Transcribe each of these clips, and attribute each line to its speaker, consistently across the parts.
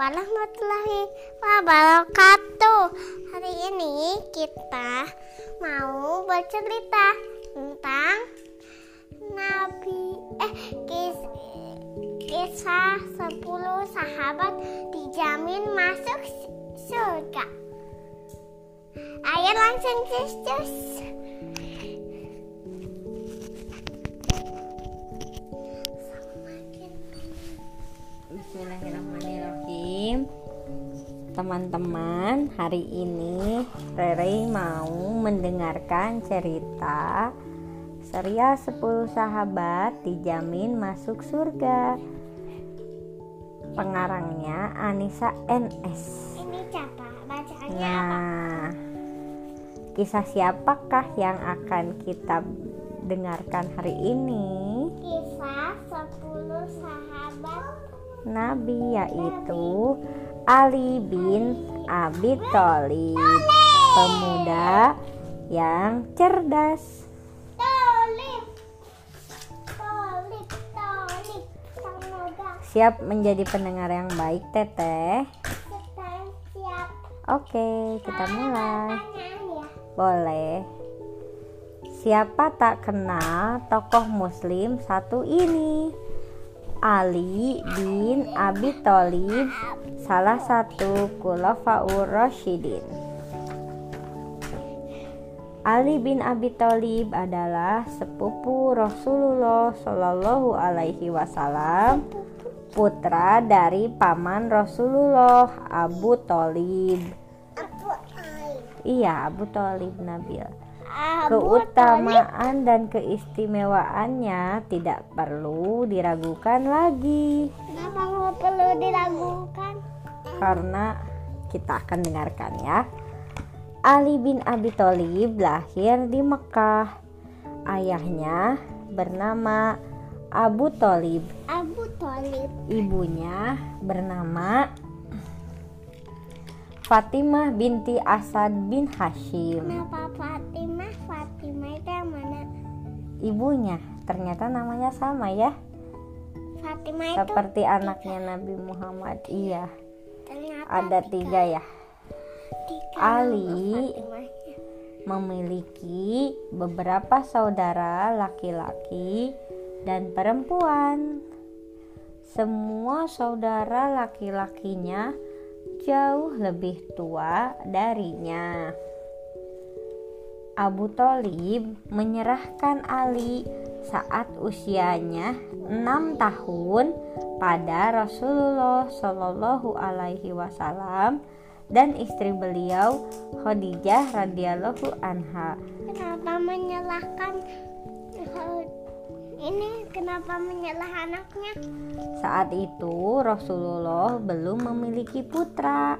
Speaker 1: warahmatullahi wabarakatuh. Hari ini kita mau bercerita tentang Nabi eh kis, kisah 10 sahabat dijamin masuk surga. Ayo langsung cus cus.
Speaker 2: Teman-teman, hari ini Rere mau mendengarkan cerita Serial 10 sahabat dijamin masuk surga Pengarangnya Anissa NS
Speaker 1: Ini siapa? Bacaannya apa?
Speaker 2: Nah, kisah siapakah yang akan kita dengarkan hari ini?
Speaker 1: Kisah 10 sahabat
Speaker 2: Nabi yaitu Ali bin Abi Thalib pemuda yang cerdas. Siap menjadi pendengar yang baik teteh? Oke kita mulai.
Speaker 1: ya.
Speaker 2: Boleh. Siapa tak kenal tokoh muslim satu ini Ali bin Abi Thalib salah satu Khulafaur Rasyidin Ali bin Abi Thalib adalah sepupu Rasulullah Shallallahu Alaihi Wasallam, putra dari paman Rasulullah Abu Thalib. Iya, Abu Thalib Nabil. Keutamaan dan keistimewaannya tidak perlu diragukan lagi
Speaker 1: Kenapa perlu diragukan?
Speaker 2: karena kita akan dengarkan ya. Ali bin Abi Thalib lahir di Mekah. Ayahnya bernama Abu Thalib,
Speaker 1: Abu Tolip
Speaker 2: ibunya bernama Fatimah binti Asad bin Hashim.
Speaker 1: Kenapa Fatimah?
Speaker 2: Ibunya ternyata namanya sama ya,
Speaker 1: Fatimah itu
Speaker 2: seperti anaknya Nabi Muhammad. Iya,
Speaker 1: ternyata
Speaker 2: ada tiga ya.
Speaker 1: tiga
Speaker 2: Ali memiliki beberapa saudara laki-laki dan perempuan. Semua saudara laki-lakinya jauh lebih tua darinya. Abu Thalib menyerahkan Ali saat usianya enam tahun pada Rasulullah Shallallahu Alaihi Wasallam dan istri beliau Khadijah radhiyallahu anha.
Speaker 1: Kenapa menyalahkan ini? Kenapa menyalah anaknya?
Speaker 2: Saat itu Rasulullah belum memiliki putra.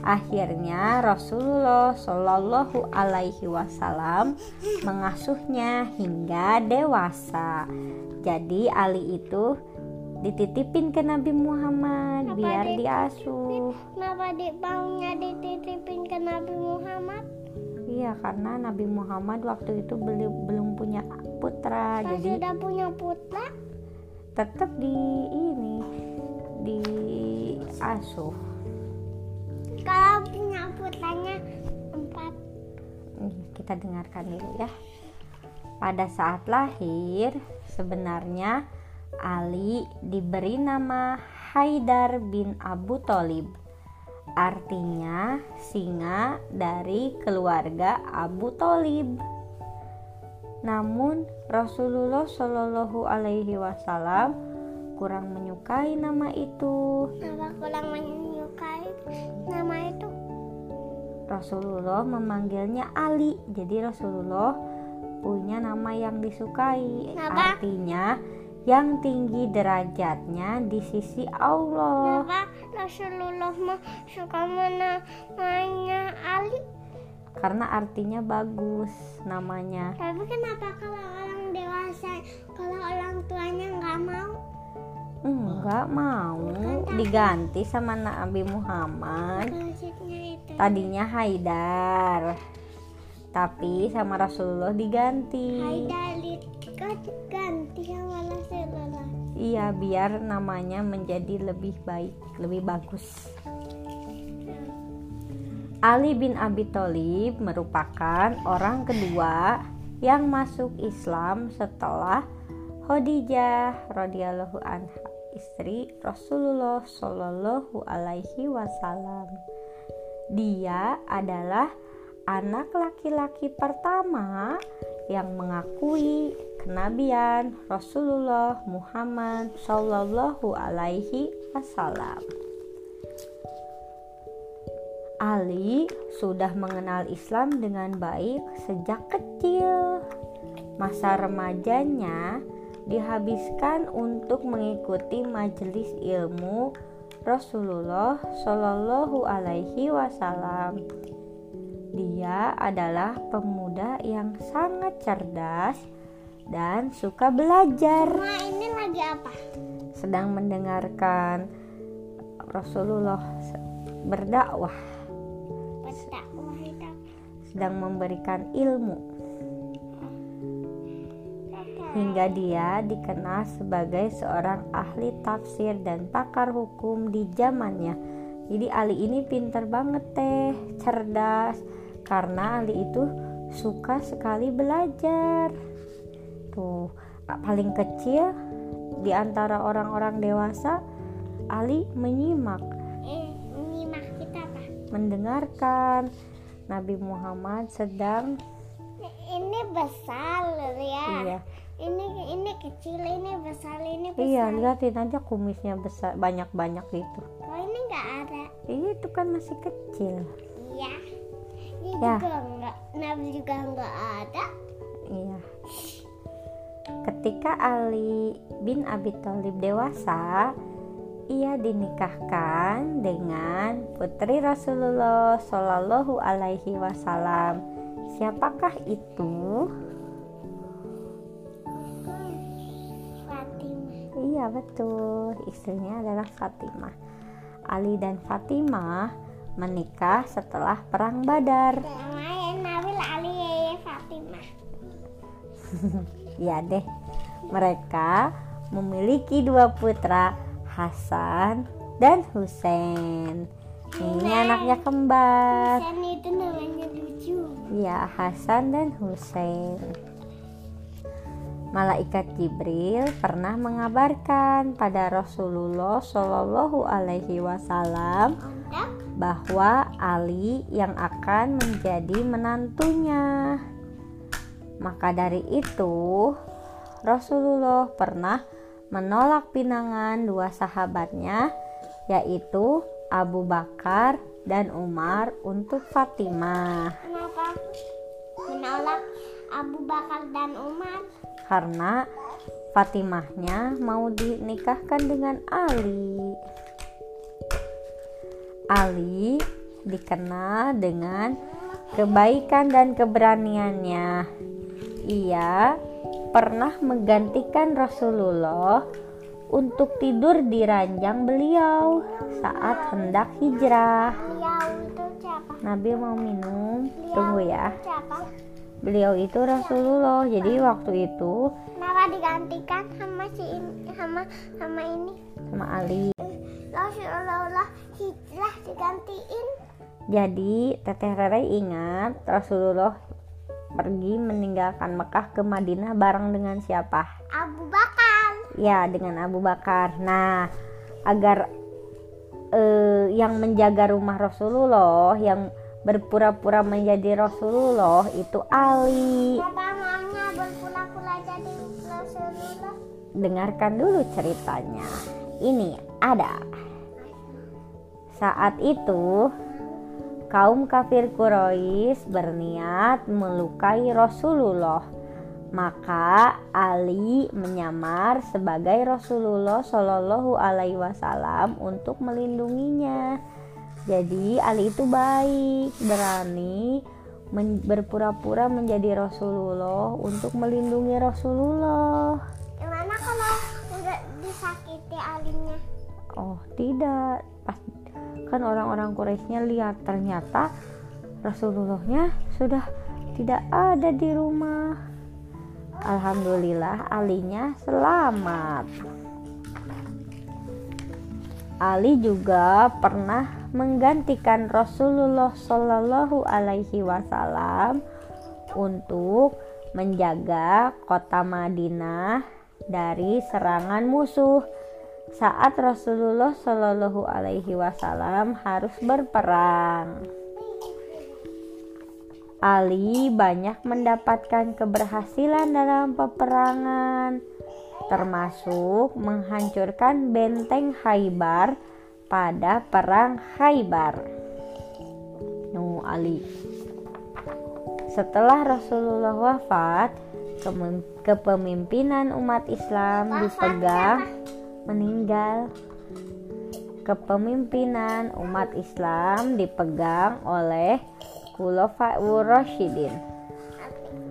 Speaker 2: Akhirnya Rasulullah Shallallahu Alaihi Wasallam mengasuhnya hingga dewasa. Jadi Ali itu dititipin ke Nabi Muhammad
Speaker 1: Kenapa
Speaker 2: biar
Speaker 1: dititipin?
Speaker 2: diasuh.
Speaker 1: Kenapa di baunya dititipin ke Nabi Muhammad?
Speaker 2: Iya karena Nabi Muhammad waktu itu belum belum punya putra,
Speaker 1: Pas
Speaker 2: jadi
Speaker 1: sudah punya putra,
Speaker 2: tetap di ini diasuh.
Speaker 1: Kalau punya putranya empat.
Speaker 2: Kita dengarkan dulu ya. Pada saat lahir, sebenarnya Ali diberi nama Haidar bin Abu Thalib. Artinya singa dari keluarga Abu Thalib. Namun Rasulullah Shallallahu Alaihi Wasallam kurang menyukai nama itu.
Speaker 1: Kenapa kurang menyukai nama itu?
Speaker 2: Rasulullah memanggilnya Ali. Jadi Rasulullah punya nama yang disukai.
Speaker 1: Kenapa?
Speaker 2: Artinya yang tinggi derajatnya di sisi Allah.
Speaker 1: Kenapa Rasulullah suka namanya Ali?
Speaker 2: Karena artinya bagus namanya.
Speaker 1: Tapi kenapa kalau orang dewasa, kalau orang tuanya nggak mau?
Speaker 2: Enggak mau diganti sama Nabi Muhammad. Tadinya Haidar. Tapi sama Rasulullah diganti.
Speaker 1: Haidar kan ganti sama Rasulullah.
Speaker 2: iya biar namanya menjadi lebih baik lebih bagus Ali bin Abi Thalib merupakan orang kedua yang masuk Islam setelah Khadijah radhiyallahu anha istri Rasulullah Shallallahu alaihi wasallam. Dia adalah anak laki-laki pertama yang mengakui kenabian Rasulullah Muhammad Shallallahu alaihi wasallam. Ali sudah mengenal Islam dengan baik sejak kecil. Masa remajanya dihabiskan untuk mengikuti majelis ilmu Rasulullah Shallallahu Alaihi Wasallam. Dia adalah pemuda yang sangat cerdas dan suka belajar.
Speaker 1: Ma ini lagi apa?
Speaker 2: Sedang mendengarkan Rasulullah berdakwah
Speaker 1: Berdakwah itu.
Speaker 2: sedang memberikan ilmu. Hingga dia dikenal sebagai seorang ahli tafsir dan pakar hukum di zamannya. Jadi Ali ini pinter banget teh, cerdas karena Ali itu suka sekali belajar. Tuh, paling kecil di antara orang-orang dewasa Ali menyimak,
Speaker 1: Eh, nyimak kita apa?
Speaker 2: mendengarkan Nabi Muhammad sedang
Speaker 1: Ini besar ya.
Speaker 2: iya
Speaker 1: Ini ini kecil, ini besar, ini besar.
Speaker 2: Iya, lihatin aja kumisnya besar banyak-banyak gitu.
Speaker 1: Kok ini nggak ada?
Speaker 2: Iya, itu kan masih kecil.
Speaker 1: Iya. Ini
Speaker 2: Ya.
Speaker 1: juga nggak, Nabi juga nggak ada.
Speaker 2: Iya. Ketika Ali bin Abi Thalib dewasa, ia dinikahkan dengan putri Rasulullah Shallallahu Alaihi Wasallam. Siapakah itu? Iya betul, istrinya adalah Fatimah. Ali dan Fatimah menikah setelah perang Badar.
Speaker 1: Nabil Ali Fatimah.
Speaker 2: Ya deh, mereka memiliki dua putra, Hasan dan Husain. Ini anaknya kembar.
Speaker 1: Dan itu namanya lucu.
Speaker 2: Ya, Hasan dan Husain. Malaikat Jibril pernah mengabarkan pada Rasulullah Shallallahu Alaihi Wasallam bahwa Ali yang akan menjadi menantunya. Maka dari itu, Rasulullah pernah menolak pinangan dua sahabatnya, yaitu Abu Bakar dan Umar untuk Fatimah,
Speaker 1: kenapa menolak Abu Bakar dan Umar?
Speaker 2: Karena Fatimahnya mau dinikahkan dengan Ali. Ali dikenal dengan kebaikan dan keberaniannya. Ia pernah menggantikan Rasulullah untuk tidur di ranjang beliau saat hendak hijrah. Nabi mau minum, tunggu ya. Beliau itu Rasulullah. Jadi waktu itu
Speaker 1: Kenapa digantikan sama si ini, sama sama ini?
Speaker 2: sama Ali.
Speaker 1: Rasulullah hijrah digantiin.
Speaker 2: Jadi Teteh Rere ingat Rasulullah pergi meninggalkan Mekah ke Madinah bareng dengan siapa?
Speaker 1: Abu Bakar.
Speaker 2: Ya, dengan Abu Bakar. Nah, agar eh, yang menjaga rumah Rasulullah, yang berpura-pura menjadi Rasulullah itu Ali.
Speaker 1: Maunya berpura-pura jadi Rasulullah?
Speaker 2: Dengarkan dulu ceritanya. Ini ada. Saat itu kaum kafir Quraisy berniat melukai Rasulullah. Maka Ali menyamar sebagai Rasulullah Shallallahu Alaihi Wasallam untuk melindunginya. Jadi Ali itu baik, berani men- berpura-pura menjadi Rasulullah untuk melindungi Rasulullah.
Speaker 1: Gimana kalau udah disakiti alimnya?
Speaker 2: Oh tidak, pas kan orang-orang Quraisynya lihat ternyata Rasulullahnya sudah tidak ada di rumah. Alhamdulillah alinya selamat. Ali juga pernah menggantikan Rasulullah Shallallahu Alaihi Wasallam untuk menjaga kota Madinah dari serangan musuh saat Rasulullah Shallallahu Alaihi Wasallam harus berperang. Ali banyak mendapatkan keberhasilan dalam peperangan, termasuk menghancurkan benteng Haibar pada perang Haibar. Nu Ali. Setelah Rasulullah wafat, kepemimpinan umat Islam dipegang meninggal kepemimpinan umat Islam dipegang oleh Khulafaur Rasyidin.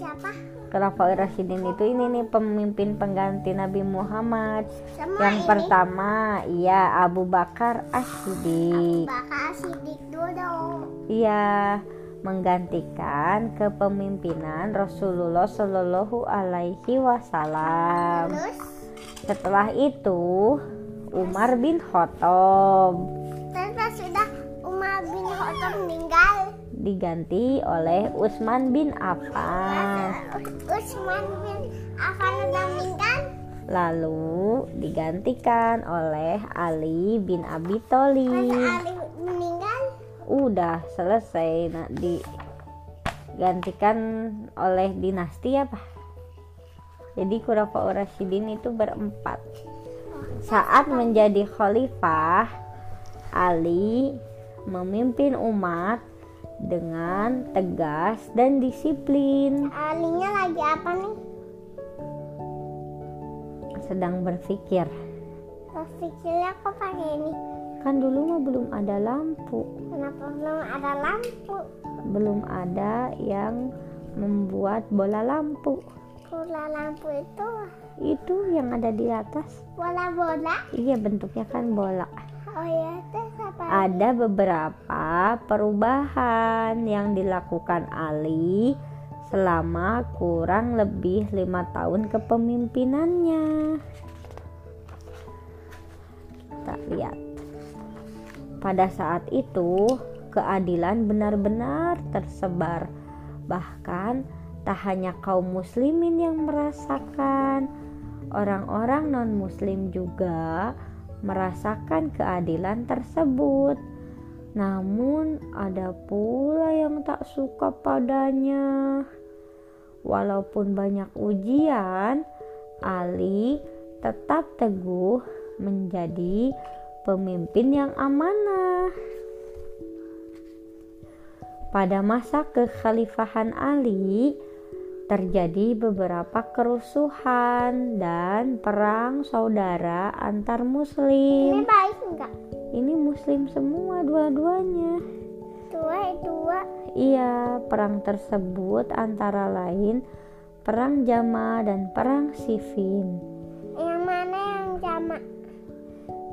Speaker 1: Siapa?
Speaker 2: Khulafaur Rasyidin itu ini nih pemimpin pengganti Nabi Muhammad.
Speaker 1: Sama
Speaker 2: Yang
Speaker 1: ini.
Speaker 2: pertama, iya Abu Bakar As-Siddiq.
Speaker 1: Bakal sidik dulu.
Speaker 2: Iya, menggantikan kepemimpinan Rasulullah Shallallahu Alaihi Wasallam.
Speaker 1: Terus
Speaker 2: Setelah itu, Umar bin Khattab
Speaker 1: terus sudah Umar bin Khattab meninggal.
Speaker 2: Diganti oleh Utsman bin Affan.
Speaker 1: Usman bin Affan udah meninggal.
Speaker 2: Lalu digantikan oleh Ali bin Abi Thalib.
Speaker 1: Ali meninggal.
Speaker 2: Udah selesai nah, digantikan oleh dinasti apa? Jadi Khulafaur Rasyidin itu berempat. Saat menjadi khalifah, Ali memimpin umat dengan tegas dan disiplin.
Speaker 1: Alinya lagi apa nih?
Speaker 2: Sedang berpikir,
Speaker 1: Berpikirnya kok pakai ini?
Speaker 2: kan dulu mah belum ada lampu,
Speaker 1: Kenapa belum ada lampu?
Speaker 2: belum ada yang membuat bola lampu.
Speaker 1: Bola lampu itu
Speaker 2: Itu yang ada di atas.
Speaker 1: bola-bola.
Speaker 2: Iya bentuknya kan bola.
Speaker 1: Oh ya, apa?
Speaker 2: Ada beberapa perubahan yang dilakukan Ali selama kurang lebih lima tahun kepemimpinannya. Kita lihat. Pada saat itu, keadilan benar-benar tersebar. Bahkan tak hanya kaum muslimin yang merasakan, orang-orang non-muslim juga keadilan tersebut. Namun, ada pula yang tak suka padanya. Walaupun banyak ujian, Ali tetap teguh menjadi pemimpin yang amanah. Pada masa kekhalifahan Ali, terjadi beberapa kerusuhan dan perang saudara antar
Speaker 1: Ini
Speaker 2: muslim.
Speaker 1: baik enggak?
Speaker 2: Ini muslim semua dua-duanya.
Speaker 1: Dua, dua.
Speaker 2: Iya, perang tersebut antara lain perang Jama dan perang Siffin.
Speaker 1: Yang mana yang jamak?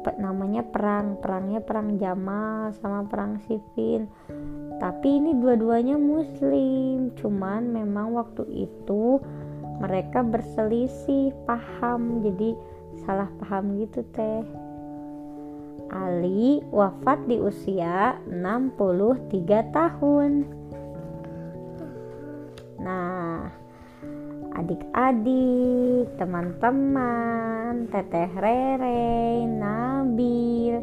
Speaker 2: Pe- namanya perang, perangnya perang Jama sama perang Siffin. Tapi ini dua-duanya muslim, cuman memang waktu itu mereka berselisih paham, jadi salah paham gitu teh. Ali wafat di usia 63 tahun. Nah, adik-adik, teman-teman, Teteh Rere, Nabil,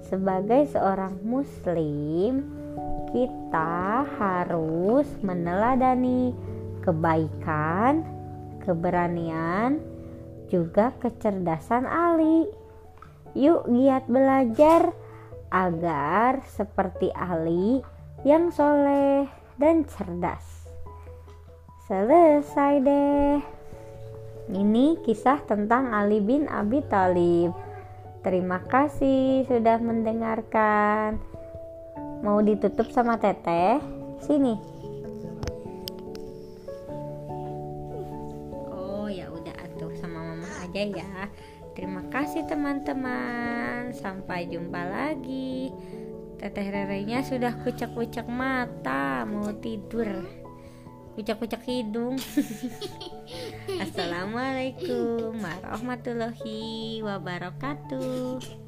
Speaker 2: sebagai seorang muslim, kita harus meneladani kebaikan, keberanian, juga kecerdasan Ali. Yuk giat belajar agar seperti Ali yang soleh dan cerdas. Selesai deh. Ini kisah tentang Ali bin Abi Thalib. Terima kasih sudah mendengarkan. Mau ditutup sama Teteh? Sini. Oh ya udah atuh sama mama aja ya. Terima kasih teman-teman. Sampai jumpa lagi. Teteh Rerenya sudah kucek-kucek mata, mau tidur. Kucek-kucek hidung. Assalamualaikum warahmatullahi wabarakatuh.